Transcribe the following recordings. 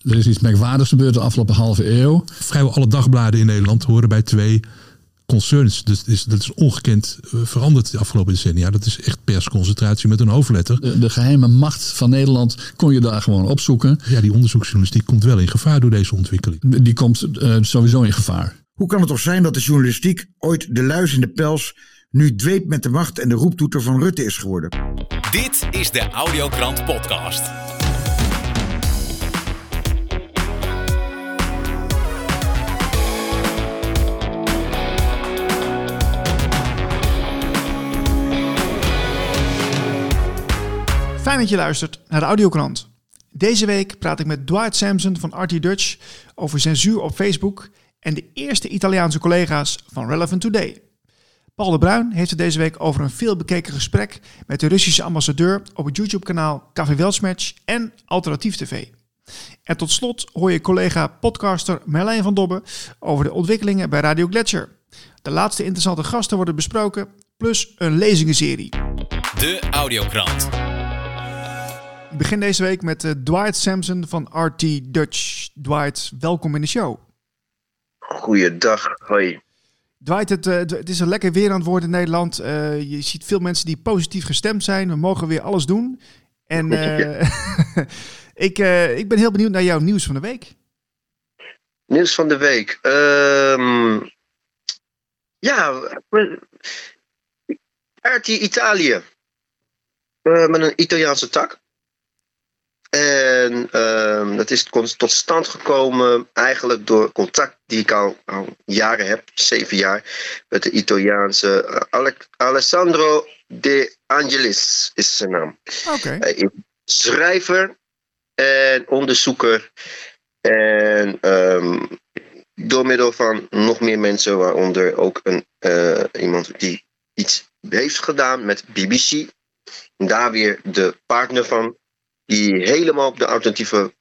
Er is iets merkwaardigs gebeurd de afgelopen halve eeuw. Vrijwel alle dagbladen in Nederland horen bij twee concerns. Dus dat is, dat is ongekend eh, veranderd de afgelopen decennia. Dat is echt persconcentratie met een hoofdletter. De, de geheime macht van Nederland kon je daar gewoon opzoeken. Ja, die onderzoeksjournalistiek komt wel in gevaar door deze ontwikkeling. Die komt uh, sowieso in gevaar. Hoe kan het toch zijn dat de journalistiek ooit de luis in de pels nu dweep met de macht en de roeptoeter van Rutte is geworden? Dit is de Audiokrant Podcast. Fijn dat je luistert naar de Audiokrant. Deze week praat ik met Dwight Sampson van RT Dutch over censuur op Facebook en de eerste Italiaanse collega's van Relevant Today. Paul de Bruin heeft het deze week over een veelbekeken gesprek met de Russische ambassadeur op het YouTube-kanaal Café Welsmatch en Alternatief TV. En tot slot hoor je collega podcaster Merlijn van Dobbe over de ontwikkelingen bij Radio Gletscher. De laatste interessante gasten worden besproken, plus een lezingenserie. De Audiokrant. Ik begin deze week met uh, Dwight Sampson van RT Dutch. Dwight, welkom in de show. Goeiedag, hoi. Dwight, het, het is een lekker weer aan het worden in Nederland. Uh, je ziet veel mensen die positief gestemd zijn. We mogen weer alles doen. En ik, ik ben heel benieuwd naar jouw nieuws van de week. Nieuws van de week. Um, ja, RT Italië. met een Italiaanse tak. En uh, dat is tot stand gekomen eigenlijk door contact die ik al, al jaren heb, zeven jaar, met de Italiaanse Ale Alessandro De Angelis is zijn naam. Okay. Hij is schrijver en onderzoeker. En um, door middel van nog meer mensen, waaronder ook een, uh, iemand die iets heeft gedaan met BBC. Daar weer de partner van die helemaal op de alternatieve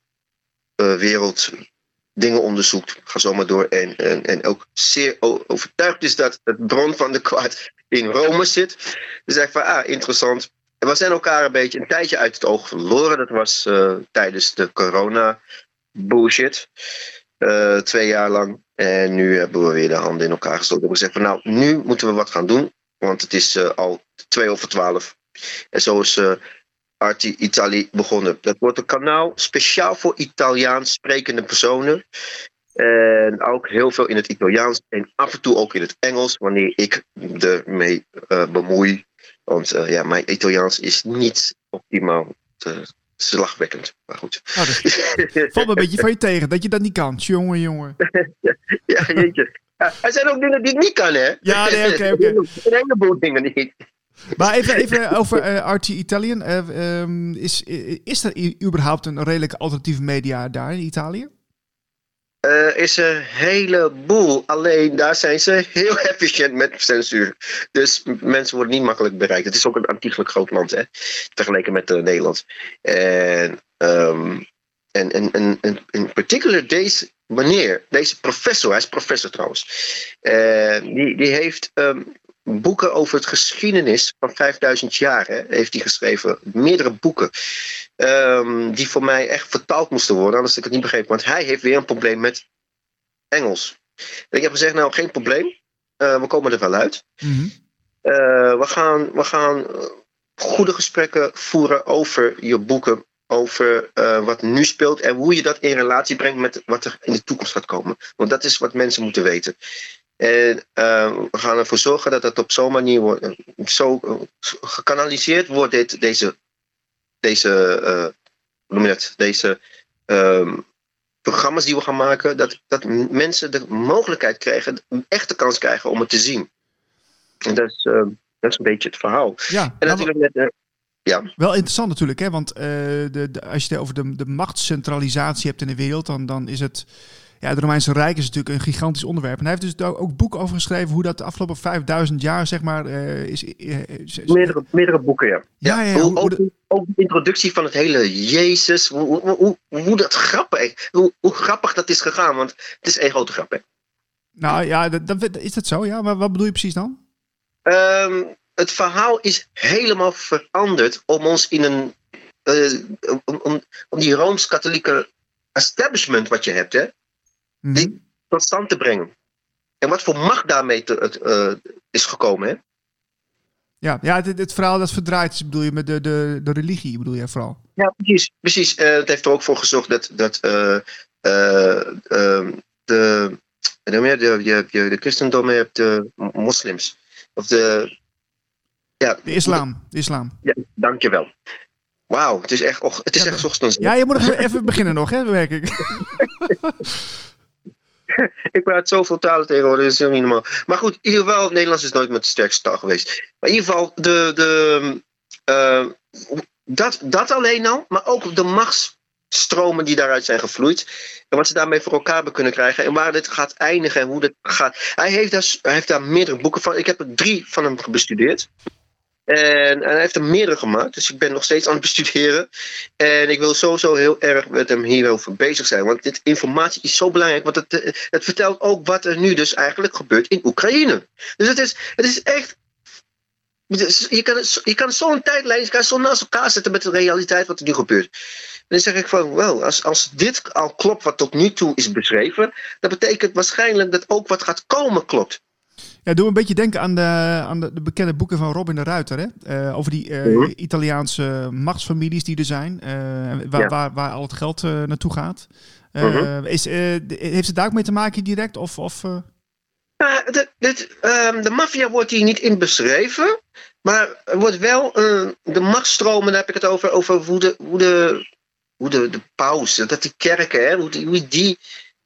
uh, wereld dingen onderzoekt. Ga zo maar door. En, en, en ook zeer overtuigd is dat het bron van de kwaad in Rome zit. Dus ik van, ah, interessant. En we zijn elkaar een beetje een tijdje uit het oog verloren. Dat was uh, tijdens de corona bullshit. Uh, twee jaar lang. En nu hebben we weer de handen in elkaar gestoken. We zeggen van, nou, nu moeten we wat gaan doen. Want het is al twee over twaalf. En zo is Arti Italië begonnen. Dat wordt een kanaal speciaal voor Italiaans sprekende personen. En ook heel veel in het Italiaans en af en toe ook in het Engels, wanneer ik ermee uh, bemoei. Want uh, ja, mijn Italiaans is niet optimaal te, slagwekkend. Maar goed. Oh, valt me een beetje van je tegen dat je dat niet kan. Jongen, jongen. ja, jeetje. Ja, er zijn ook dingen die ik niet kan, hè? Ja, nee, oké, oké. Een heleboel dingen niet. Maar even, even over uh, RT Italian. Uh, um, is, is er überhaupt een redelijke alternatieve media daar in Italië? Er uh, is een heleboel. Alleen daar zijn ze heel efficiënt met censuur. Dus mensen worden niet makkelijk bereikt. Het is ook een antiekelijk groot land, hè, vergeleken met uh, Nederland. En, um, en, en, in particular deze meneer, deze professor, hij is professor trouwens, die, die heeft um, boeken over het geschiedenis van 5000 jaar hè, heeft hij geschreven. Meerdere boeken. Um, die voor mij echt vertaald moesten worden, anders had ik het niet begrepen. Want hij heeft weer een probleem met Engels. En ik heb gezegd, nou geen probleem. Uh, we komen er wel uit. Mm -hmm. uh, we gaan, we gaan goede gesprekken voeren over je boeken. Over uh, wat nu speelt en hoe je dat in relatie brengt met wat er in de toekomst gaat komen. Want dat is wat mensen moeten weten. En uh, we gaan ervoor zorgen dat het op zo'n manier wordt, zo gekanaliseerd wordt, dit, deze, deze, uh, hoe noem je dat, deze um, programma's die we gaan maken, dat, dat mensen de mogelijkheid krijgen, een echte kans krijgen om het te zien. En dat is, dat is een beetje het verhaal. Ja, en natuurlijk uh, ja. Wel interessant natuurlijk, hè? want de, de, als je het over de, de machtscentralisatie hebt in de wereld, dan, dan is het ja, het Romeinse Rijk is natuurlijk een gigantisch onderwerp. En hij heeft dus ook boeken over geschreven hoe dat de afgelopen 5000 jaar, zeg maar, uh, is, is, is, Meerdere, meerdere boeken, ja. Ja, ja, ja hoe, ook, de... ook, de introductie van het hele Jezus, hoe, hoe, hoe, hoe dat grappig, hoe, hoe grappig dat is gegaan, want het is één grote grap, hè. Nou ja, dat, dat, is dat zo? Ja, maar wat bedoel je precies dan? Um, het verhaal is helemaal veranderd om ons in een, uh, om, om, om die Rooms-Katholieke establishment wat je hebt, hè, Die tot stand te brengen. En wat voor macht daarmee te, het, eh, is gekomen, hè? Ja, ja het, het verhaal dat verdraaid is, bedoel je met de, de, de religie, bedoel je vooral? Ja, precies. precies. Eh, het heeft er ook voor gezorgd dat, dat ehm, de, je, hebt je, de christendom, je hebt de moslims. Of de, ja, De islam. De islam. Ja, dankjewel. Wauw, het is echt, och, het is Ja, echt ochtends. Ja, je moet nog even beginnen nog, hè, merk ik. Ik praat zoveel talen tegenwoordig, dat is helemaal niet normaal. Maar goed, in ieder geval, Nederlands is nooit mijn sterkste taal geweest. Maar in ieder geval, de, de, eh, dat, dat alleen al, maar ook de machtsstromen die daaruit zijn gevloeid. En wat ze daarmee voor elkaar hebben kunnen krijgen. En waar dit gaat eindigen en hoe dit gaat. Hij heeft daar, hij heeft daar meerdere boeken van. Ik heb er drie van hem bestudeerd. En, en hij heeft er meerdere gemaakt. Dus ik ben nog steeds aan het bestuderen. En ik wil sowieso heel erg met hem hierover bezig zijn. Want dit informatie is zo belangrijk. Want het, eh, het vertelt ook wat er nu dus eigenlijk gebeurt in Oekraïne. Dus het is, het is echt. Je kan, je kan zo'n tijdlijn je kan zo naast elkaar zetten met de realiteit wat er nu gebeurt. En dan zeg ik van, wel, als, als dit al klopt wat tot nu toe is beschreven, dat betekent waarschijnlijk dat ook wat gaat komen klopt. Ja, doe een beetje denken aan de, aan de, de bekende boeken van Robin de Ruiter. Hè? Eh, over die eh, Mhm. Italiaanse machtsfamilies die er zijn. eh, waar, Ja. waar, waar al het geld naartoe gaat. Mhm. is, de- heeft het daar ook mee te maken direct? Of, of, dit, dit, ehm, de maffia wordt hier niet in beschreven. Maar er wordt wel de machtstromen, daar heb ik het over, over hoe de, hoe de, hoe de, de paus, dat die kerken, hè, hoe, die, hoe, die,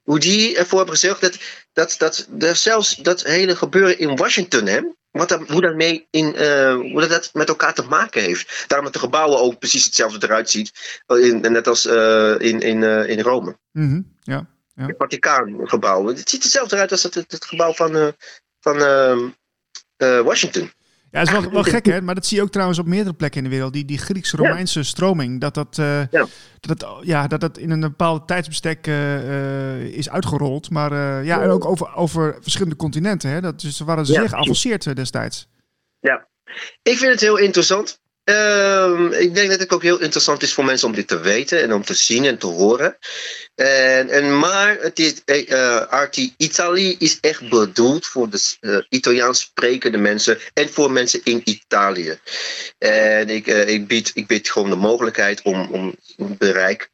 hoe die ervoor hebben gezorgd dat, dat, dat, dat zelfs dat hele gebeuren in Washington, hè, wat dat, hoe, dat mee in, eh, hoe dat, dat met elkaar te maken heeft. Daarom dat de gebouwen ook precies hetzelfde eruit ziet, eh, in, net als eh, in, in, in Rome. Mhm, ja. Het Vaticaangebouw. Het ziet hetzelfde uit als het, het, het gebouw van, van Washington. Ja, dat is wel, wel gek, hè? Maar dat zie je ook trouwens op meerdere plekken in de wereld. Die, die Grieks-Romeinse stroming. Dat dat, eh, Ja. dat, ja, dat dat in een bepaald tijdsbestek eh, eh, is uitgerold. Maar ja, en ook over, over verschillende continenten. Hè? Dat ze waren Ja, zeer precies. geavanceerd destijds. Ik vind het heel interessant. Ehm, ik denk dat het ook heel interessant is voor mensen om dit te weten en om te zien en te horen. En, en, maar het is, eh, Arti Italy is echt bedoeld voor de eh, Italiaans sprekende mensen en voor mensen in Italië. En ik, eh, ik, bied, ik bied gewoon de mogelijkheid om, om bereik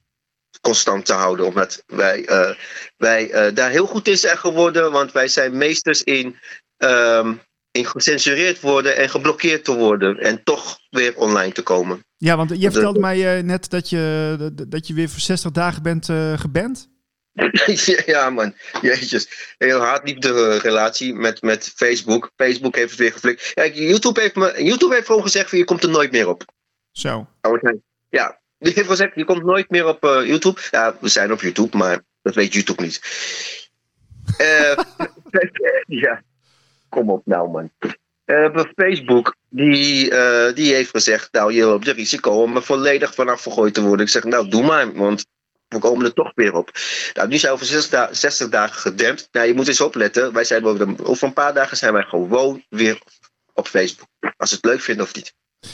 constant te houden. Omdat wij, eh, wij eh, daar heel goed in zijn geworden. Want wij zijn meesters in, ehm, gecensureerd worden en geblokkeerd te worden. En toch weer online te komen. Ja, want je vertelde mij eh, net dat je, dat- je weer voor 60 dagen bent eh, geband. ja, man. Jeetjes. Heel haatliefde relatie met, met Facebook. Facebook heeft het weer geflikt. Kijk, YouTube heeft, me, YouTube heeft gewoon gezegd: je komt er nooit meer op. Zo. Ja, die heeft gezegd: je komt nooit meer op eh, YouTube. Ja, we zijn op YouTube, maar dat weet YouTube niet. Eh, ja, kom op nou, man. Eh, Facebook, die, eh, die heeft gezegd: Nou, je loopt het risico om er volledig vanaf vergooid te worden. Ik zeg: Nou, doe maar, want we komen er toch weer op. Nou, nu zijn we over 60, da- 60 dagen gedempt. Nou, je moet eens opletten. Wij zijn over, de- over een paar dagen zijn wij gewoon weer op Facebook. Als ze het leuk vinden of niet.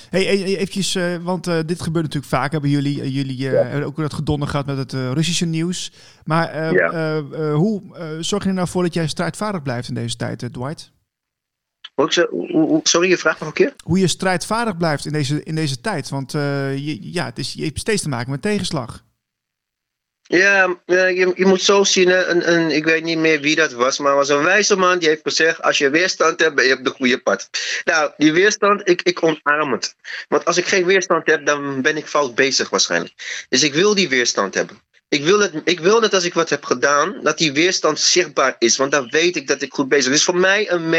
Hey, eventjes, eh, want dit gebeurt natuurlijk vaak. Hebben jullie, jullie hebben ook dat gedonder gehad met het Russische nieuws. Maar Ja. hoe zorg je er nou voor dat jij strijdvaardig blijft in deze tijd, Dwight? Hoe ik ze- hoe- hoe- sorry, je vraagt nog een keer? Hoe je strijdvaardig blijft in deze, in deze tijd. Want eh, je, ja, het is, je hebt steeds te maken met tegenslag. Ja, ja, je, je moet zo zien. Een, een, ik weet niet meer wie dat was, maar er was een wijze man die heeft gezegd: Als je weerstand hebt, ben je op de goede pad. Nou, die weerstand, ik, ik omarm het. Want als ik geen weerstand heb, dan ben ik fout bezig waarschijnlijk. Dus ik wil die weerstand hebben. Ik wil, het, ik wil dat als ik wat heb gedaan, dat die weerstand zichtbaar is. Want dan weet ik dat ik goed bezig ben. Het is voor mij een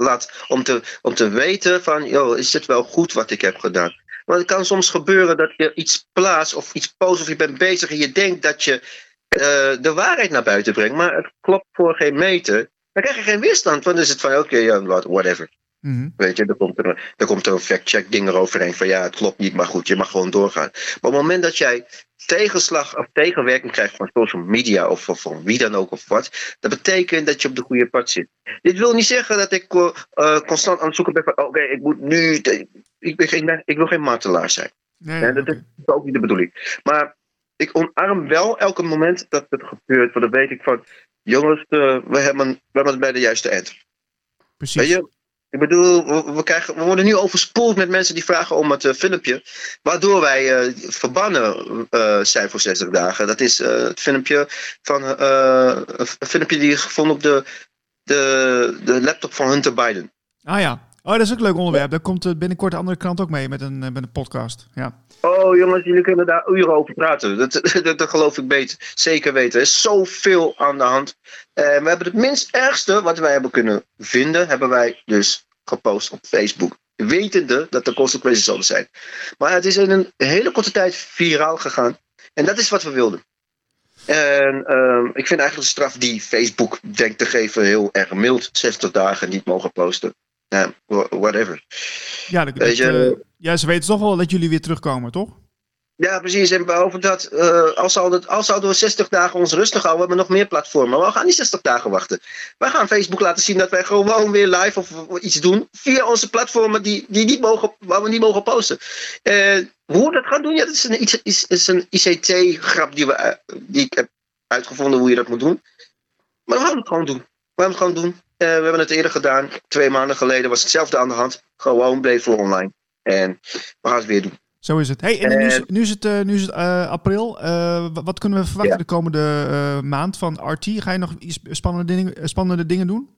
meetlat om te, om te weten: van, is dit wel goed wat ik heb gedaan? Want het kan soms gebeuren dat je iets plaatst of iets post of je bent bezig en je denkt dat je eh, de waarheid naar buiten brengt, maar het klopt voor geen meter. Dan krijg je geen weerstand, want dan is het van oké, ja, wat- Mhm. Weet je, er komt er, er komt er een fact-check ding eroverheen van ja, het klopt niet, maar goed, je mag gewoon doorgaan. Maar op het moment dat jij tegenslag of tegenwerking krijgt van social media of, of van wie dan ook of wat, dat betekent dat je op de goede pad zit. Dit wil niet zeggen dat ik eh, eh, constant aan het zoeken ben van oké, ik moet nu, ik, ben geen, ik wil geen martelaar zijn. Nee, Ja, dat is ook niet de bedoeling. Maar ik omarm wel elke moment dat het gebeurt. Want dan weet ik van, jongens, eh, we, hebben, we hebben het bij de juiste eind. Precies. Weet je? Ik bedoel, we, krijgen, we worden nu overspoeld met mensen die vragen om het eh, filmpje. Waardoor wij eh, verbannen eh, zijn voor 60 dagen. Dat is het filmpje van een filmpje die gevonden op de, de, de laptop van Hunter Biden. Ah ja. Oh, dat is ook een leuk onderwerp. Daar komt eh, binnenkort de andere krant ook mee met een, eh, met een podcast. Ja. Oh jongens, jullie kunnen daar uren over praten. Dat, dat, dat geloof ik beter. Zeker weten. Er is zoveel aan de hand. Eh, we hebben het minst ergste wat wij hebben kunnen vinden, hebben wij dus gepost op Facebook. Wetende dat er consequenties zouden zijn. Maar het is in een hele korte tijd viraal gegaan. En dat is wat we wilden. En ehm, ik vind eigenlijk de straf die Facebook denkt te geven heel erg mild. 60 dagen niet mogen posten. Ja, wha- whatever. Ja, dat, Weet je- dat, eh, ja, ze weten toch wel dat jullie weer terugkomen, toch? Ja, precies. En behalve dat, eh, als, zouden, als zouden we 60 dagen ons rustig houden, we hebben nog meer platformen. Maar we gaan niet 60 dagen wachten. Wij gaan Facebook laten zien dat wij gewoon weer live of iets doen. Via onze platformen die, die niet mogen, waar we niet mogen posten. Eh, hoe we dat gaan doen, ja, dat is een, iets- is, is een ICT-grap die, we, die ik heb uitgevonden hoe je dat moet doen. Maar we gaan het gewoon doen. We gaan het gewoon doen. Eh, we hebben het eerder gedaan. Twee maanden geleden was hetzelfde aan de hand. Gewoon bleef voor online. En we gaan het weer doen. Zo is het. Hey, en nu, is, Eh, nu is het, eh, nu is het april. Wa- wat kunnen we verwachten Ja. de komende maand van RT? Ga je nog iets spannende dingen, spannende dingen doen?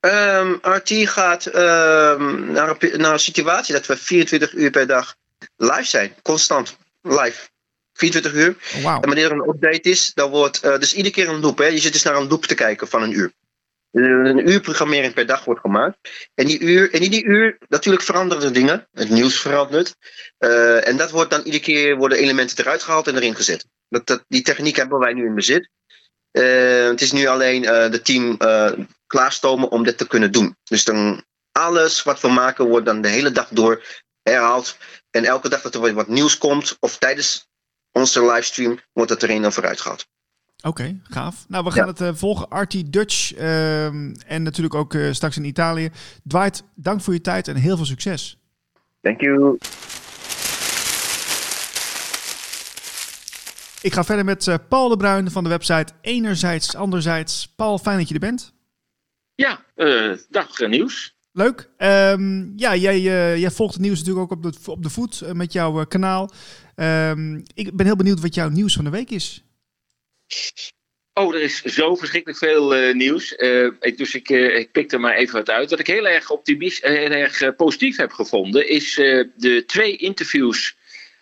Ehm, RT gaat ehm, naar, een, pe- naar een situatie dat we 24 uur per dag live zijn. Constant live. 24 uur. Oh. En wanneer er een update is, dan wordt dus iedere keer een loop. Hè? Je zit dus naar een loop te kijken van een uur. Een uur programmering per dag wordt gemaakt. En, die uur, en in die uur, natuurlijk veranderen er dingen. Het nieuws verandert. Eh, en dat wordt dan iedere keer worden elementen eruit gehaald en erin gezet. Dat, dat, die techniek hebben wij nu in bezit. Eh, het is nu alleen eh de team klaarstomen om dit te kunnen doen. Dus dan alles wat we maken wordt dan de hele dag door herhaald. En elke dag dat er wat nieuws komt, of tijdens onze livestream, wordt het erin en vooruit gehaald. Oké, gaaf. Nou, we gaan Ja. het eh, volgen. RT Dutch ehm, en natuurlijk ook eh, straks in Italië. Dwight, dank voor je tijd en heel veel succes. Thank you. Ik ga verder met eh, Paul de Bruin van de website Enerzijds, Anderzijds. Paul, fijn dat je er bent. Ja, eh, dag nieuws. Leuk. Ehm, ja, jij, eh, jij volgt het nieuws natuurlijk ook op de, op de voet met jouw eh, kanaal. Ehm, ik ben heel benieuwd wat jouw nieuws van de week is. Oh, er is zo verschrikkelijk veel eh, nieuws. Eh, dus ik, eh, ik pik er maar even wat uit. Wat ik heel erg, optimist, eh, heel erg positief heb gevonden, is de twee interviews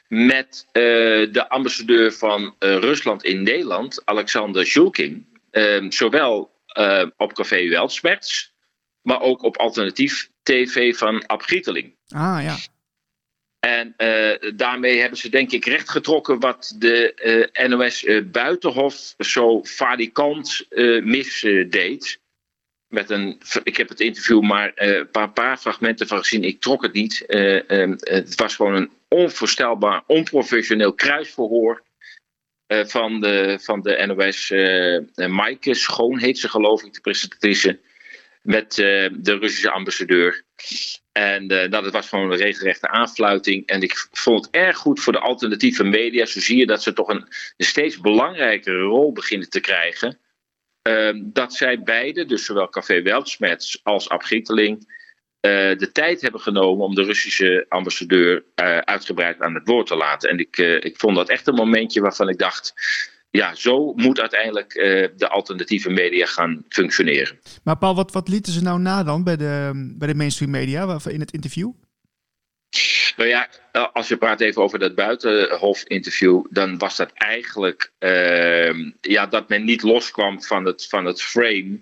met de ambassadeur van Rusland in Nederland, Alexander Shulkin. Ehm, zowel op Café Weltsmerts, maar ook op alternatief TV van Ab Grieteling. Ah ja. En eh, daarmee hebben ze denk ik rechtgetrokken wat de eh, NOS eh, Buitenhof zo falikant misdeed. Met een, ik heb het interview maar een paar, paar fragmenten van gezien. Ik trok het niet. Eh, ehm, het was gewoon een onvoorstelbaar, onprofessioneel kruisverhoor. van, de, van de NOS. Maaike Schoon heet ze geloof ik, de presentatrice. Met de Russische ambassadeur. En eh, nou, dat was gewoon een regelrechte aanfluiting. En ik vond het erg goed voor de alternatieve media. Zo zie je dat ze toch een, een steeds belangrijkere rol beginnen te krijgen. Ehm, dat zij beide, dus zowel Café Weltsmets als Ab Grieteling, eh, de tijd hebben genomen om de Russische ambassadeur eh, uitgebreid aan het woord te laten. En ik, ik vond dat echt een momentje waarvan ik dacht. Ja, zo moet uiteindelijk eh, de alternatieve media gaan functioneren. Maar Paul, wat, wat lieten ze nou na dan bij de, bij de mainstream media in het interview? Nou ja, als je praat even over dat buitenhof-interview, dan was dat eigenlijk ehm, ja, dat men niet loskwam van het, van het frame.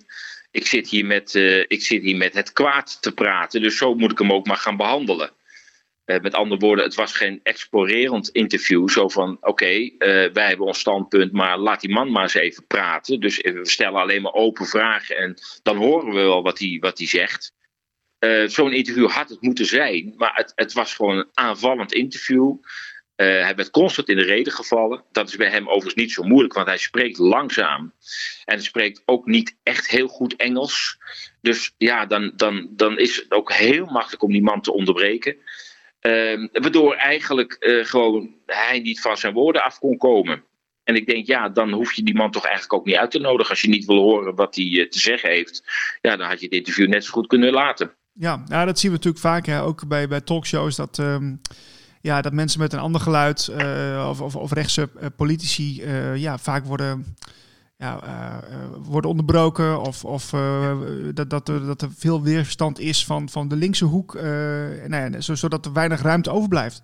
Ik zit, hier met, eh, ik zit hier met het kwaad te praten, dus zo moet ik hem ook maar gaan behandelen. Eh, met andere woorden, het was geen explorerend interview. Zo van: oké, eh, wij hebben ons standpunt, maar laat die man maar eens even praten. Dus we stellen alleen maar open vragen en dan horen we wel wat hij wat zegt. Eh, Zo'n interview had het moeten zijn, maar het, het was gewoon een aanvallend interview. Eh, hij werd constant in de reden gevallen. Dat is bij hem overigens niet zo moeilijk, want hij spreekt langzaam. En spreekt ook niet echt heel goed Engels. Dus ja, dan, dan, dan is het ook heel makkelijk om die man te onderbreken. Ehm, waardoor eigenlijk eh, gewoon hij niet van zijn woorden af kon komen. En ik denk, ja, dan hoef je die man toch eigenlijk ook niet uit te nodigen. Als je niet wil horen wat hij eh, te zeggen heeft, ja, dan had je het interview net zo goed kunnen laten. Ja, ja dat zien we natuurlijk vaak, hè, ook bij, bij talkshows, dat, ehm, ja, dat mensen met een ander geluid uh, of, of, of rechtse politici ja, vaak worden ja, uh, worden onderbroken of, of uh, dat, dat, er, dat er veel weerstand is van, van de linkse hoek, nou zodat er weinig ruimte overblijft.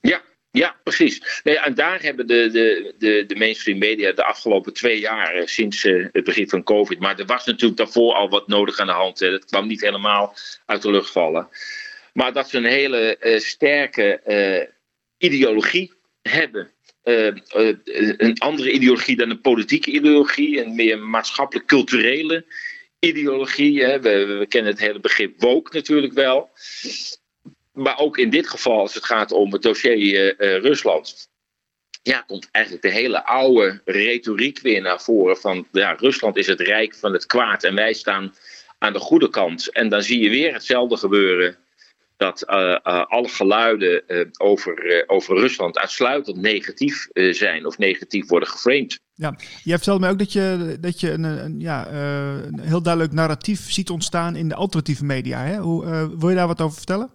Ja, ja precies. En daar hebben de, de, de, de mainstream media de afgelopen twee jaar, sinds het begin van COVID, maar er was natuurlijk daarvoor al wat nodig aan de hand. Hè. Dat kwam niet helemaal uit de lucht vallen. Maar dat ze een hele sterke ideologie hebben uh, uh, een andere ideologie dan een politieke ideologie, een meer maatschappelijk-culturele ideologie. Hè. We, kennen het hele begrip woke natuurlijk wel. Maar ook in dit geval, als het gaat om het dossier uh, Rusland, ja, komt eigenlijk de hele oude retoriek weer naar voren van ja, Rusland is het rijk van het kwaad en wij staan aan de goede kant. En dan zie je weer hetzelfde gebeuren dat uh, uh, alle geluiden uh, over, over Rusland uitsluitend negatief zijn of negatief worden geframed. Ja, jij vertelde mij ook dat je, dat je een, een ja, een heel duidelijk narratief ziet ontstaan in de alternatieve media. Hè? Hoe, wil je daar wat over vertellen?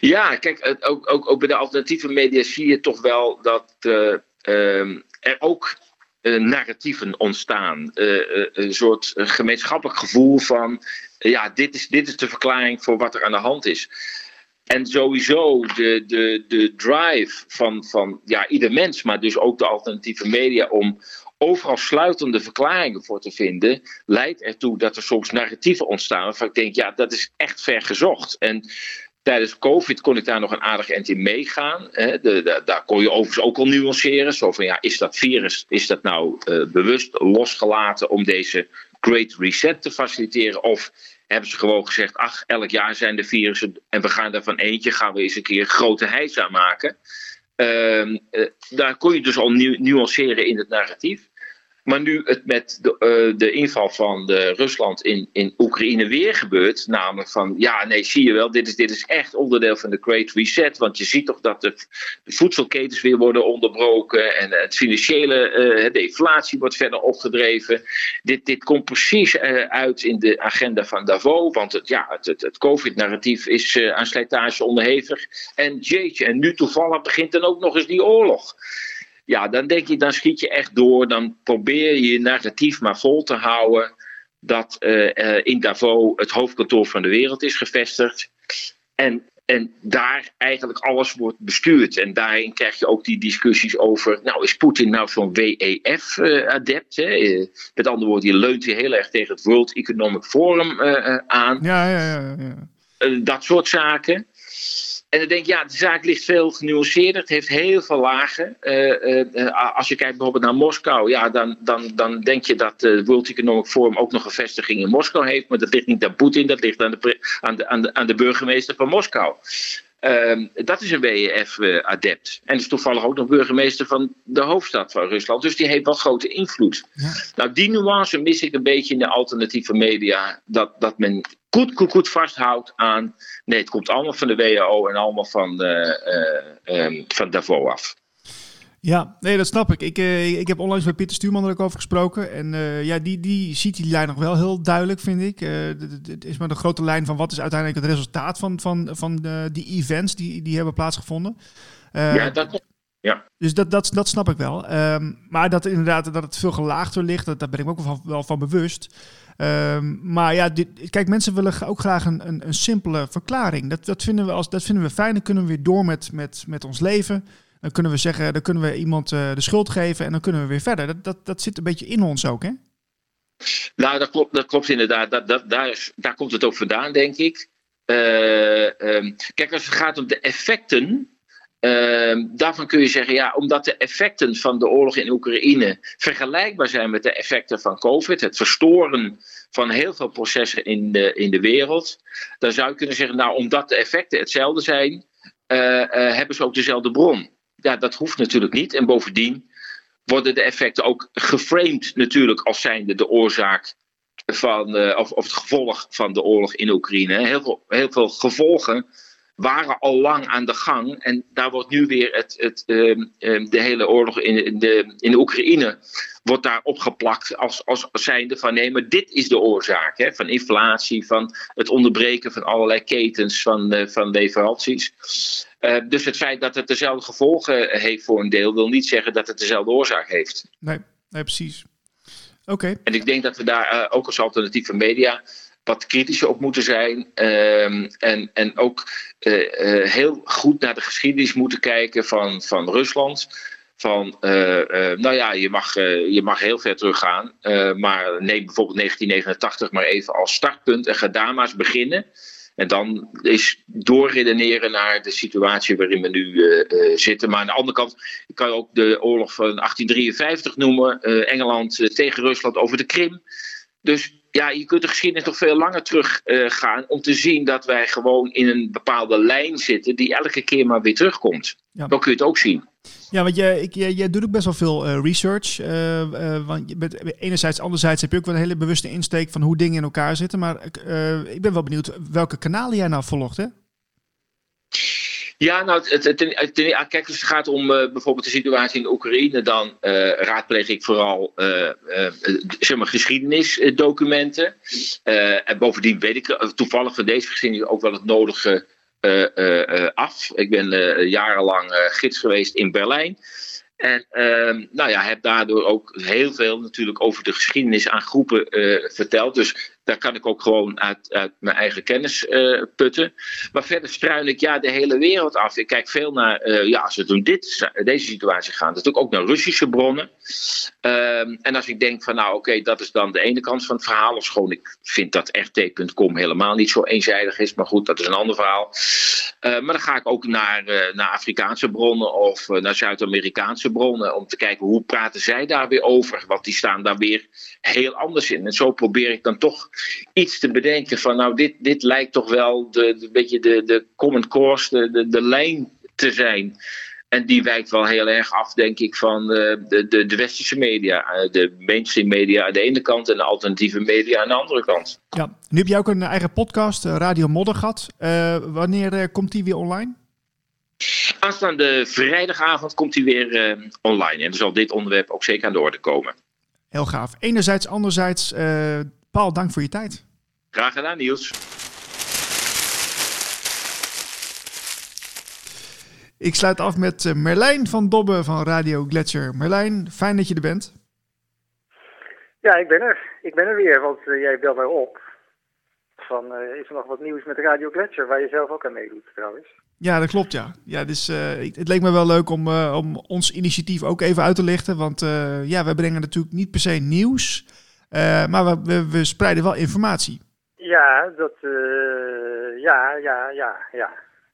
Ja, kijk, ook, ook, ook bij de alternatieve media zie je toch wel dat ehm, er ook narratieven ontstaan. een soort gemeenschappelijk gevoel van ja, dit is, dit is de verklaring voor wat er aan de hand is. En sowieso de, de, de drive van, van ja, ieder mens, maar dus ook de alternatieve media om overal sluitende verklaringen voor te vinden, leidt ertoe dat er soms narratieven ontstaan waarvan ik denk, ja, dat is echt ver gezocht. En tijdens COVID kon ik daar nog een aardig eind in meegaan. Hè. De, de, daar kon je overigens ook al nuanceren. Zo van ja, is dat virus, is dat nou uh, bewust losgelaten om deze Great Reset te faciliteren? Of hebben ze gewoon gezegd: ach, elk jaar zijn er virussen en we gaan daarvan eentje, gaan we eens een keer grote heisa maken. Uh, daar kon je dus al nu nuanceren in het narratief. Maar nu het met de, uh, de inval van de Rusland in, in Oekraïne weer gebeurt, namelijk van ja, nee, zie je wel, dit is, dit is echt onderdeel van de Great Reset. Want je ziet toch dat de, voedselketens weer worden onderbroken en het financiële, uh, de inflatie wordt verder opgedreven. Dit, dit komt precies uit in de agenda van Davos, want het, ja, het, het, het COVID-narratief is aan slijtage onderhevig. En jeetje, en nu toevallig begint dan ook nog eens die oorlog. Ja, dan denk je, dan schiet je echt door. Dan probeer je je narratief maar vol te houden. Dat uh, uh, in Davos het hoofdkantoor van de wereld is gevestigd. En, en daar eigenlijk alles wordt bestuurd. En daarin krijg je ook die discussies over. Nou, is Poetin nou zo'n WEF-adept? Uh, met andere woorden, je leunt hier heel erg tegen het World Economic Forum aan. Ja, ja, ja. ja. dat soort zaken. En dan denk ja, de zaak ligt veel genuanceerder. Het heeft heel veel lagen. Uh, uh, als je kijkt bijvoorbeeld naar Moskou, ja, dan, dan, dan denk je dat de World Economic Forum ook nog een vestiging in Moskou heeft. Maar dat ligt niet aan Poetin, dat ligt aan de, aan de, aan de, aan de burgemeester van Moskou. Uh, dat is een WEF-adept. En is toevallig ook nog burgemeester van de hoofdstad van Rusland. Dus die heeft wel grote invloed. Ja. Nou, die nuance mis ik een beetje in de alternatieve media. Dat, dat men goed, goed, goed vasthoudt aan. Nee, het komt allemaal van de WHO en allemaal van, de, uh, um, van Davos af. Ja, nee, dat snap ik. Ik, uh, ik heb onlangs met Pieter Stuurman er ook over gesproken. En uh, ja, die, die ziet die lijn nog wel heel duidelijk, vind ik. Het is maar de grote lijn van wat is uiteindelijk het resultaat van, van, van die events die, die hebben plaatsgevonden. ja, dat, ja. Dus dat, dat, dat snap ik wel. Um, maar dat inderdaad dat het veel gelaagder ligt, dat, daar ben ik ook wel van, wel van bewust. Um, maar ja, dit, kijk, mensen willen ook graag een, een, een, simpele verklaring. Dat, dat, vinden we als, dat vinden we fijn. Dan kunnen we weer door met, met, met ons leven. Dan kunnen we zeggen, dan kunnen we iemand uh, de schuld geven en dan kunnen we weer verder. Dat, dat, dat zit een beetje in ons ook, hè? Nou, dat klopt, dat klopt inderdaad. Dat, dat, daar, daar komt het ook vandaan, denk ik. Uh, um, kijk, als het gaat om de effecten Uh, daarvan kun je zeggen, ja, omdat de effecten van de oorlog in Oekraïne vergelijkbaar zijn met de effecten van COVID, het verstoren van heel veel processen in de, in de wereld, dan zou je kunnen zeggen, nou, omdat de effecten hetzelfde zijn, uh, hebben ze ook dezelfde bron. Ja, dat hoeft natuurlijk niet. En bovendien worden de effecten ook geframed natuurlijk als zijnde de oorzaak van, of, of het gevolg van de oorlog in Oekraïne. Heel veel, heel veel gevolgen waren al lang aan de gang. En daar wordt nu weer het, het, ehm, ehm, de hele oorlog in, in de, in de Oekraïne wordt daar opgeplakt als, als zijnde van nee, maar dit is de oorzaak hè, van inflatie, van het onderbreken van allerlei ketens van, uh, van leveranties. Uh, dus het feit dat het dezelfde gevolgen heeft voor een deel, wil niet zeggen dat het dezelfde oorzaak heeft. Nee, nee precies. Oké. En ik denk dat we daar uh, ook als alternatieve media wat kritischer op moeten zijn. Um, en, en ook uh, heel goed naar de geschiedenis moeten kijken van, van Rusland. Van, nou ja, je mag, je mag heel ver teruggaan. maar neem bijvoorbeeld 1989 maar even als startpunt en ga daar maar eens beginnen. En dan is doorredeneren naar de situatie waarin we nu zitten. Maar aan de andere kant kan je ook de oorlog van 1853 noemen. Engeland tegen Rusland over de Krim. Dus ja, je kunt de geschiedenis nog veel langer terug uh, gaan om te zien dat wij gewoon in een bepaalde lijn zitten die elke keer maar weer terugkomt. Ja. Dan kun je het ook zien. Ja, want jij, ik, jij, jij doet ook best wel veel uh, research. Uh, want je bent, enerzijds, anderzijds heb je ook wel een hele bewuste insteek van hoe dingen in elkaar zitten. Maar ik ben wel benieuwd welke kanalen jij nou volgt, hè? Ja, nou, het, het, het, kijk, als het gaat om uh, bijvoorbeeld de situatie in Oekraïne, dan uh, raadpleeg ik vooral uh, zeg maar geschiedenisdocumenten. en bovendien weet ik toevallig van deze geschiedenis ook wel het nodige af. Ik ben jarenlang gids geweest in Berlijn. En uh, nou ja, heb daardoor ook heel veel natuurlijk over de geschiedenis aan groepen verteld. Dus daar kan ik ook gewoon uit, uit mijn eigen kennis uh, putten. Maar verder struin ik ja de hele wereld af. Ik kijk veel naar, uh, ja, als het om dit, deze situatie gaat, natuurlijk ook naar Russische bronnen. Um, en als ik denk van nou oké, dat is dan de ene kant van het verhaal. Of gewoon, ik vind dat rt.com helemaal niet zo eenzijdig is. Maar goed, dat is een ander verhaal. Uh, maar dan ga ik ook naar, naar Afrikaanse bronnen of naar Zuid-Amerikaanse bronnen. Om te kijken hoe praten zij daar weer over. Want die staan daar weer heel anders in. En zo probeer ik dan toch iets te bedenken van nou dit, dit lijkt toch wel de, de, beetje de, de common course, de, de, de lijn te zijn. En die wijkt wel heel erg af, denk ik, van de, de, de, de westerse media. De mainstream media aan de ene kant en de alternatieve media aan de andere kant. Ja, nu heb je ook een eigen podcast, Radio Moddergat. Uh, wanneer komt die weer online? Aanstaande vrijdagavond komt hij weer uh, online. En dan zal dit onderwerp ook zeker aan de orde komen. Heel gaaf. Enerzijds, anderzijds, Paul, dank voor je tijd. Graag gedaan, Niels. Ik sluit af met Merlijn van Dobbe van Radio Gletscher. Merlijn, fijn dat je er bent. Ja, ik ben er. Ik ben er weer, want uh, jij belt mij op. Van, uh, is er nog wat nieuws met Radio Gletscher, waar je zelf ook aan meedoet trouwens? Ja, dat klopt, ja. ja dus, uh, het leek me wel leuk om, om ons initiatief ook even uit te lichten. Want ja, we brengen natuurlijk niet per se nieuws. Uh, maar we, we, we, spreiden wel informatie. Ja, dat, uh, ja, ja, ja, ja,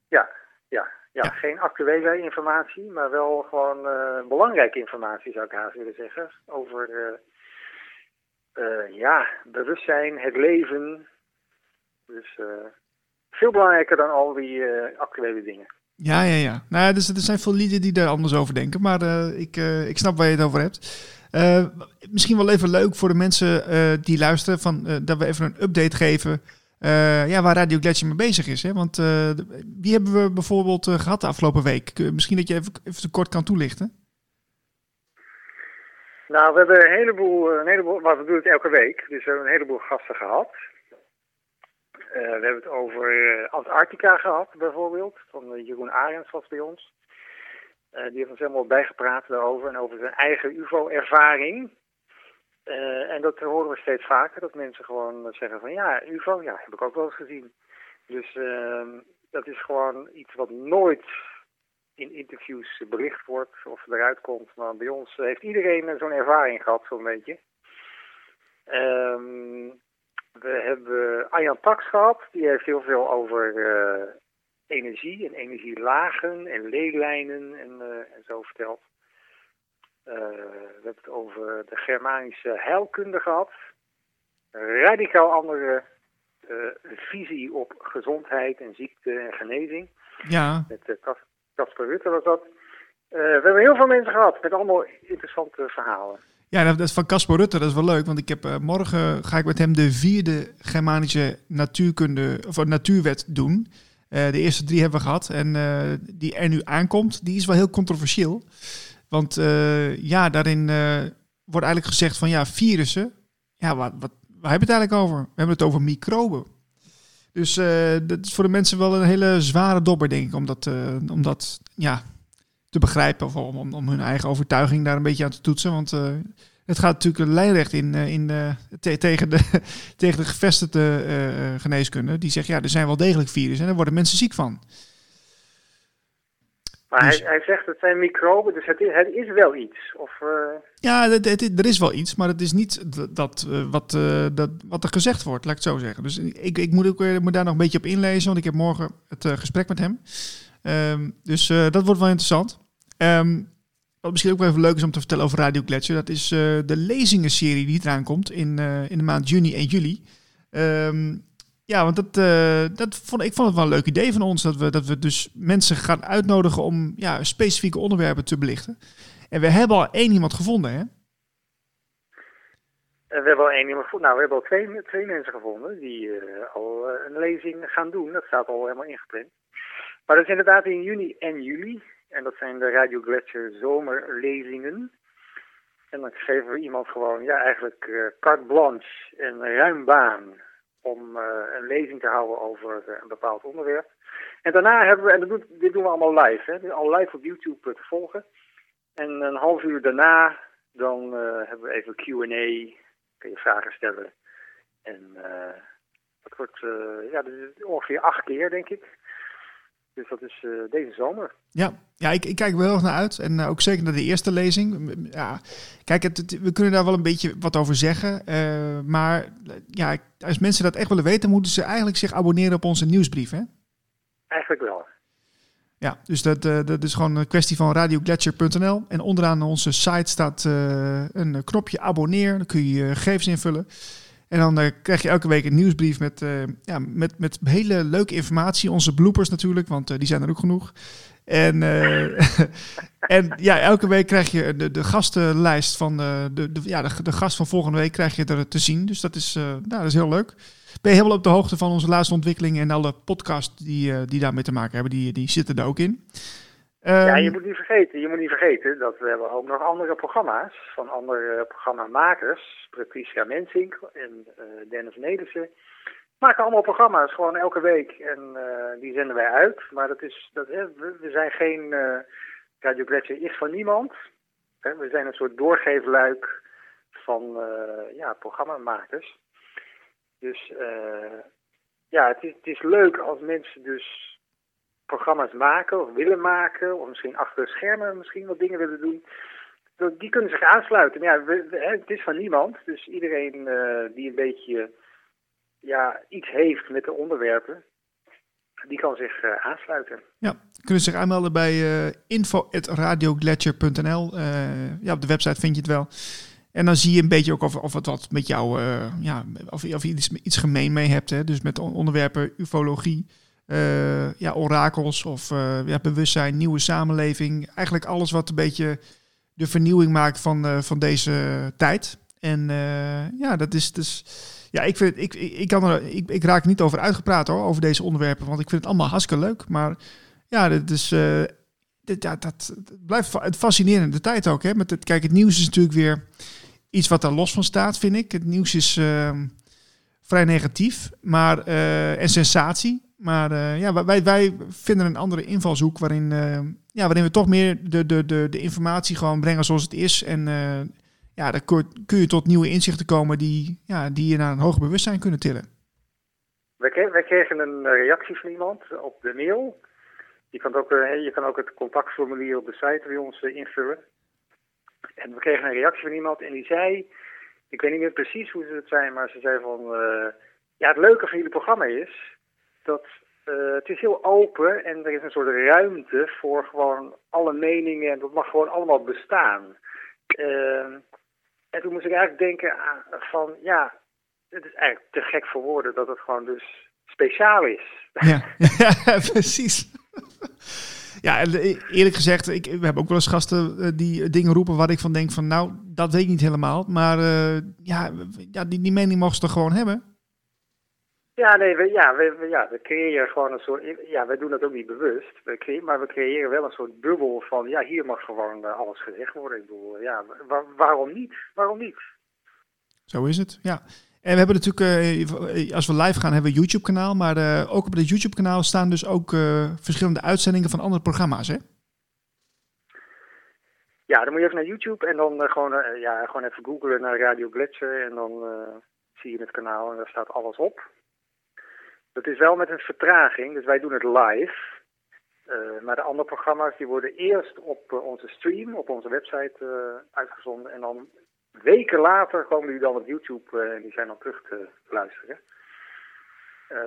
ja, ja, ja. Geen actuele informatie, maar wel gewoon uh, belangrijke informatie zou ik haast willen zeggen. Over, ja, bewustzijn, het leven. Dus veel belangrijker dan al die actuele dingen. Ja, ja, ja. Nou, dus er zijn veel lieden die daar anders over denken, maar ik, ik snap waar je het over hebt. Uh, misschien wel even leuk voor de mensen uh, die luisteren, van, uh, dat we even een update geven ja, waar Radio Gletscher mee bezig is. Hè? Want wie hebben we bijvoorbeeld gehad de afgelopen week? Misschien dat je even, even kort kan toelichten. Nou, we hebben een heleboel, een heleboel wat we doen het elke week, dus we hebben een heleboel gasten gehad. we hebben het over Antarctica gehad, bijvoorbeeld. Van Jeroen Arends was bij ons. Uh, die heeft ons helemaal bijgepraat daarover en over zijn eigen UFO-ervaring. Uh, en dat horen we steeds vaker, dat mensen gewoon zeggen van ja, UFO, ja, heb ik ook wel eens gezien. Dus uh, dat is gewoon iets wat nooit in interviews bericht wordt of eruit komt. Maar bij ons heeft iedereen zo'n ervaring gehad, zo'n beetje. Um, we hebben Arjan Tax gehad, die heeft heel veel over energie en energielagen en leeglijnen en, en zo verteld. Uh, we hebben het over de Germanische heilkunde gehad. Een radicaal andere uh, visie op gezondheid en ziekte en genezing. Ja. Met Casper Rutte was dat. we hebben heel veel mensen gehad met allemaal interessante verhalen. Ja, dat is van Casper Rutte, dat is wel leuk. Want ik heb, morgen ga ik met hem de vierde Germanische natuurkunde, of natuurwet doen. Eh, de eerste drie hebben we gehad. En eh, die er nu aankomt, die is wel heel controversieel. Want eh, ja, daarin wordt eigenlijk gezegd van ja, virussen. Ja, wat, wat, waar hebben we het eigenlijk over? We hebben het over microben. Dus dat is voor de mensen wel een hele zware dobber, denk ik, om dat, om dat ja, te begrijpen. Of om, om, hun eigen overtuiging daar een beetje aan te toetsen. Want het gaat natuurlijk lijnrecht in, eh, in, eh, te- tegen, de, tegen de gevestigde eh, eh, geneeskunde. Die zegt, ja, er zijn wel degelijk virussen en daar worden mensen ziek van. Maar Dus- hij, hij zegt het zijn microben, dus het is, het is wel iets. Of, eh, Ja, het, het- er is wel iets, maar het is niet dat, eh, wat, eh, dat, wat er gezegd wordt, laat ik het zo zeggen. Dus ik, ik moet, ook, eh, moet daar nog een beetje op inlezen, want ik heb morgen het eh, gesprek met hem. Ehm, dus eh, dat wordt wel interessant. Ehm, wat misschien ook wel even leuk is om te vertellen over Radio Gletscher, dat is eh, de lezingenserie die eraan komt in, eh, in de maand juni en juli. Ehm, ja, want dat, eh, dat vond, ik vond het wel een leuk idee van ons, dat we, dat we dus mensen gaan uitnodigen om ja, specifieke onderwerpen te belichten. En we hebben al één iemand gevonden, hè? we hebben al één iemand gevonden. Nou, we hebben al twee, twee mensen gevonden die al een lezing gaan doen. Dat staat al helemaal ingepland. Maar dat is inderdaad in juni en juli. En dat zijn de Radio Gletscher zomerlezingen. En dan geven we iemand gewoon, ja, eigenlijk eh, carte blanche en ruim baan om eh, een lezing te houden over eh, een bepaald onderwerp. En daarna hebben we, en dat dit doen we allemaal live, hè, al live op YouTube te volgen. En een half uur daarna, dan hebben we even Q&A, kun je vragen stellen. En dat wordt ja, ongeveer acht keer, denk ik. Dus dat is eh, deze zomer. Ja, ja ik, ik kijk er wel heel erg naar uit. En eh, ook zeker naar de eerste lezing. Ja, kijk, het, het- we kunnen daar wel een beetje wat over zeggen. eh, maar ja, als mensen dat echt willen weten, moeten ze eigenlijk zich abonneren op onze nieuwsbrief. Hè? Eigenlijk wel. Ja, dus dat, dat is gewoon een kwestie van radioglacier.nl. En onderaan onze site staat een knopje abonneer. Dan kun je je gegevens invullen. En dan eh, krijg je elke week een nieuwsbrief met, eh, ja, met, met hele leuke informatie. Onze bloopers natuurlijk, want eh, die zijn er ook genoeg. En, en ja, elke week krijg je de, de gastenlijst van de, de, ja, de, gast van volgende week krijg je er te zien. Dus dat is, nou, dat is heel leuk. Ben je helemaal op de hoogte van onze laatste ontwikkelingen en alle podcasts die, die daarmee te maken hebben, die, die zitten er ook in. Ja, Ehm, je moet niet vergeten, je moet niet vergeten dat we hebben ook nog andere programma's van andere programmamakers. Patricia Mensink en eh, Dennis Nedersen. Maken allemaal programma's gewoon elke week en eh, die zenden wij uit. Maar dat is, dat, hè, we, we zijn geen eh Radio Gletscher is van niemand. Hè, we zijn een soort doorgeefluik van eh, ja, programmamakers. Dus eh, ja, het is, het is leuk als mensen dus programma's maken of willen maken, of misschien achter de schermen misschien wat dingen willen doen. Die kunnen zich aansluiten. Ja, het is van niemand. Dus iedereen eh, die een beetje ja, iets heeft met de onderwerpen, die kan zich eh, aansluiten. Ja, kunnen zich aanmelden bij info.radioglacier.nl. Eh, ja, op de website vind je het wel. En dan zie je een beetje ook of, of het wat met jou, ja, of, of je iets, iets gemeen mee hebt. Hè? Dus met on- onderwerpen ufologie, eh, ja, orakels of eh, ja, bewustzijn, nieuwe samenleving. Eigenlijk alles wat een beetje de vernieuwing maakt van, eh, van deze tijd. En ja, dat is dus. Ja, ik, vind, ik, ik, kan er, ik, ik raak er niet over uitgepraat hoor, over deze onderwerpen. Want ik vind het allemaal hartstikke leuk. Maar ja, dat is. ja, dat, blijft het fascinerende tijd ook. Hè? Met het, kijk, het nieuws is natuurlijk weer iets wat daar los van staat, vind ik. Het nieuws is ehm, vrij negatief maar, en sensatie. Maar eh, ja, wij, wij vinden een andere invalshoek waarin, eh, ja, waarin we toch meer de, de, de, de informatie gewoon brengen zoals het is. En eh, ja, dan kun, je tot nieuwe inzichten komen die, ja, die je naar een hoger bewustzijn kunnen tillen. Wij, kre- wij kregen een reactie van iemand op de mail. Je kan ook, je kan ook het contactformulier op de site bij ons invullen. En we kregen een reactie van iemand en die zei, ik weet niet meer precies hoe ze het zei, maar ze zei van, ja het leuke van jullie programma is dat eh, het is heel open en er is een soort ruimte voor gewoon alle meningen en dat mag gewoon allemaal bestaan. Eh, en toen moest ik eigenlijk denken van, ja, het is eigenlijk te gek voor woorden dat het gewoon dus speciaal is. Ja, precies. Ja, en e- eerlijk gezegd, ik, we hebben ook wel eens gasten eh, die dingen roepen waar ik van denk van, nou, dat weet ik niet helemaal. Maar eh, ja, ja die, die mening mogen ze toch gewoon hebben? Ja, nee, we, ja, we, we- ja, we creëren gewoon een soort. Ja, wij doen dat ook niet bewust. We creëren, maar we creëren wel een soort bubbel van. Ja, hier mag gewoon eh, alles gezegd worden. Ik bedoel, ja, wa- waarom niet? Waarom niet? Zo is het, ja. En we hebben natuurlijk, eh, als we live gaan, hebben we een YouTube-kanaal. Maar eh, ook op het YouTube-kanaal staan dus ook verschillende uitzendingen van andere programma's, hè? Ja, dan moet je even naar YouTube en dan gewoon, ja, gewoon even googlen naar Radio Gletscher. En dan zie je het kanaal en daar staat alles op. Dat is wel met een vertraging, dus wij doen het live. Eh, maar de andere programma's die worden eerst op eh, onze stream, op onze website eh, uitgezonden. En dan weken later komen die dan op YouTube en die zijn dan terug te luisteren.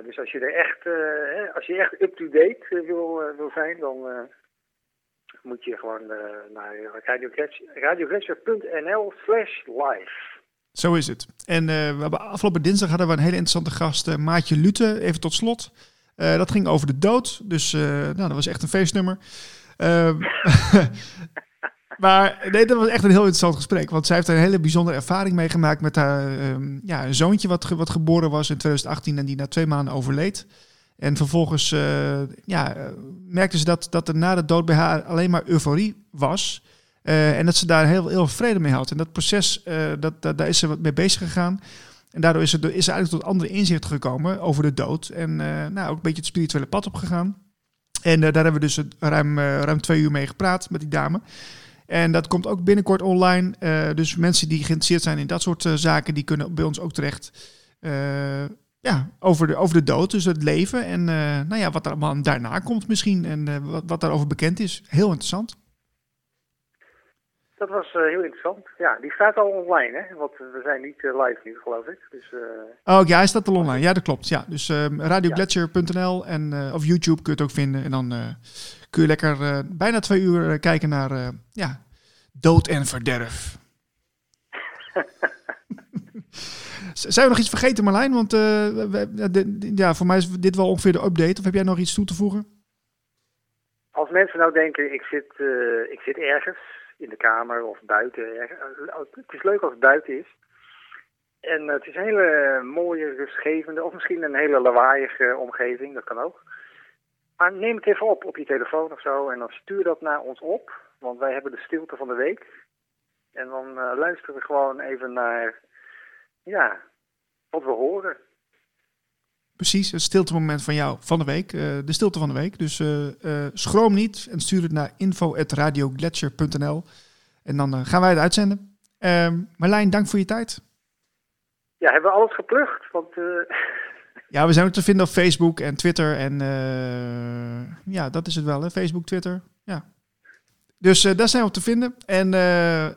Dus als je er echt, als je echt up-to-date wil, wil zijn, dan moet je gewoon naar radioglacier.nl slash live. Zo is het. En eh, we hebben afgelopen dinsdag hadden we een hele interessante gast, eh, Maatje Lute, even tot slot. Eh, dat ging over de dood, dus nou, dat was echt een feestnummer. Maar nee, dat was echt een heel interessant gesprek, want zij heeft een hele bijzondere ervaring meegemaakt met haar ehm, ja, een zoontje wat, ge- wat geboren was in 2018 en die na twee maanden overleed. En vervolgens ja, merkte ze dat, dat er na de dood bij haar alleen maar euforie was. Eh, en dat ze daar heel, heel vrede mee had. En dat proces, eh, dat, daar is ze wat mee bezig gegaan. En daardoor is ze, is eigenlijk tot andere inzichten gekomen over de dood. En eh, nou, ook een beetje het spirituele pad opgegaan. En daar hebben we dus ruim, ruim twee uur mee gepraat met die dame. En dat komt ook binnenkort online. Dus mensen die geïnteresseerd zijn in dat soort zaken, die kunnen bij ons ook terecht. Ja, over de, over de dood, dus het leven. En nou ja, wat er allemaal daarna komt misschien. En wat, wat daarover bekend is. Heel interessant. Dat was eh, heel interessant. Ja, die staat al online, hè? Want we zijn niet eh, live nu, geloof ik. Dus eh, Oh ja, hij staat al online. Ja, dat klopt. Ja, dus radioglacier.nl en of YouTube kun je het ook vinden. En dan kun je lekker bijna twee uur kijken naar ja, dood en verderf. Zijn we nog iets vergeten, Marlijn? Want we- de- ja, voor mij is dit wel ongeveer de update. Of heb jij nog iets toe te voegen? als mensen nou denken, ik zit, ik zit ergens in de kamer of buiten. het is leuk als het buiten is. En eh, het is een hele mooie, rustgevende, of misschien een hele lawaaiige omgeving, dat kan ook. Maar neem het even op op je telefoon of zo en dan stuur dat naar ons op. Want wij hebben de stilte van de week. En dan eh, luisteren we gewoon even naar, ja, wat we horen. Precies, het stiltemoment van jou van de week. eh, de stilte van de week. Dus eh, eh, schroom niet en stuur het naar info.radioglacier.nl. En dan gaan wij het uitzenden. Ehm, Marlijn, dank voor je tijd. Ja, hebben we alles geplucht? Want eh, Ja, we zijn ook te vinden op Facebook en Twitter. En eh, ja, dat is het wel, hè? Facebook, Twitter. Ja. Dus eh, daar zijn we op te vinden. En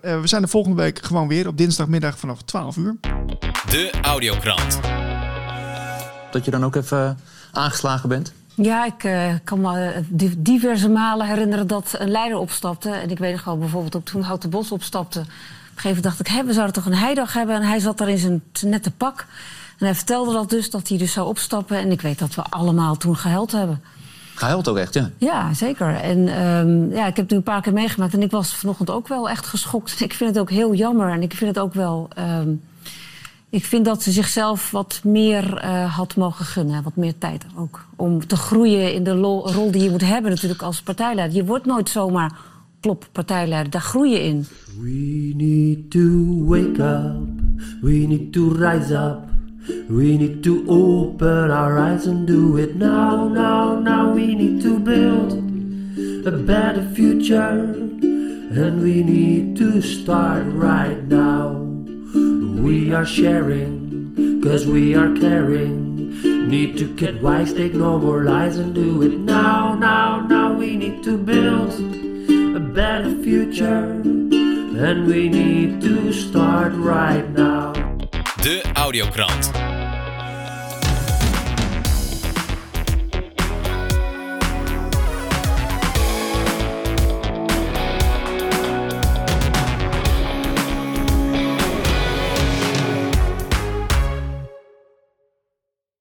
we zijn de volgende week gewoon weer op dinsdagmiddag vanaf 12 uur. De Audiokrant. Dat je dan ook even aangeslagen bent? Ja, ik eh, kan me eh, di- diverse malen herinneren dat een leider opstapte. En ik weet nog gewoon bijvoorbeeld ook toen Houten Bos opstapte. Op een gegeven moment dacht ik, hè, we zouden toch een heidag hebben. En hij zat daar in zijn nette pak. En hij vertelde dat dus, dat hij dus zou opstappen. En ik weet dat we allemaal toen gehuild hebben. Gehuild ook echt, ja. Ja, zeker. En ehm, ja, ik heb het nu een paar keer meegemaakt. En ik was vanochtend ook wel echt geschokt. Ik vind het ook heel jammer. En ik vind het ook wel... ehm, ik vind dat ze zichzelf wat meer eh, had mogen gunnen. Wat meer tijd ook. Om te groeien in de rol die je moet hebben natuurlijk als partijleider. Je wordt nooit zomaar plop partijleider. Daar groei je in. We need to wake up. We need to rise up. We need to open our eyes and do it now, now, now. We need to build a better future. And we need to start right now. We are sharing, cause we are caring. Need to get wise, take no more lies and do it now, now, now. We need to build a better future. And we need to start right now. De Audiokrant.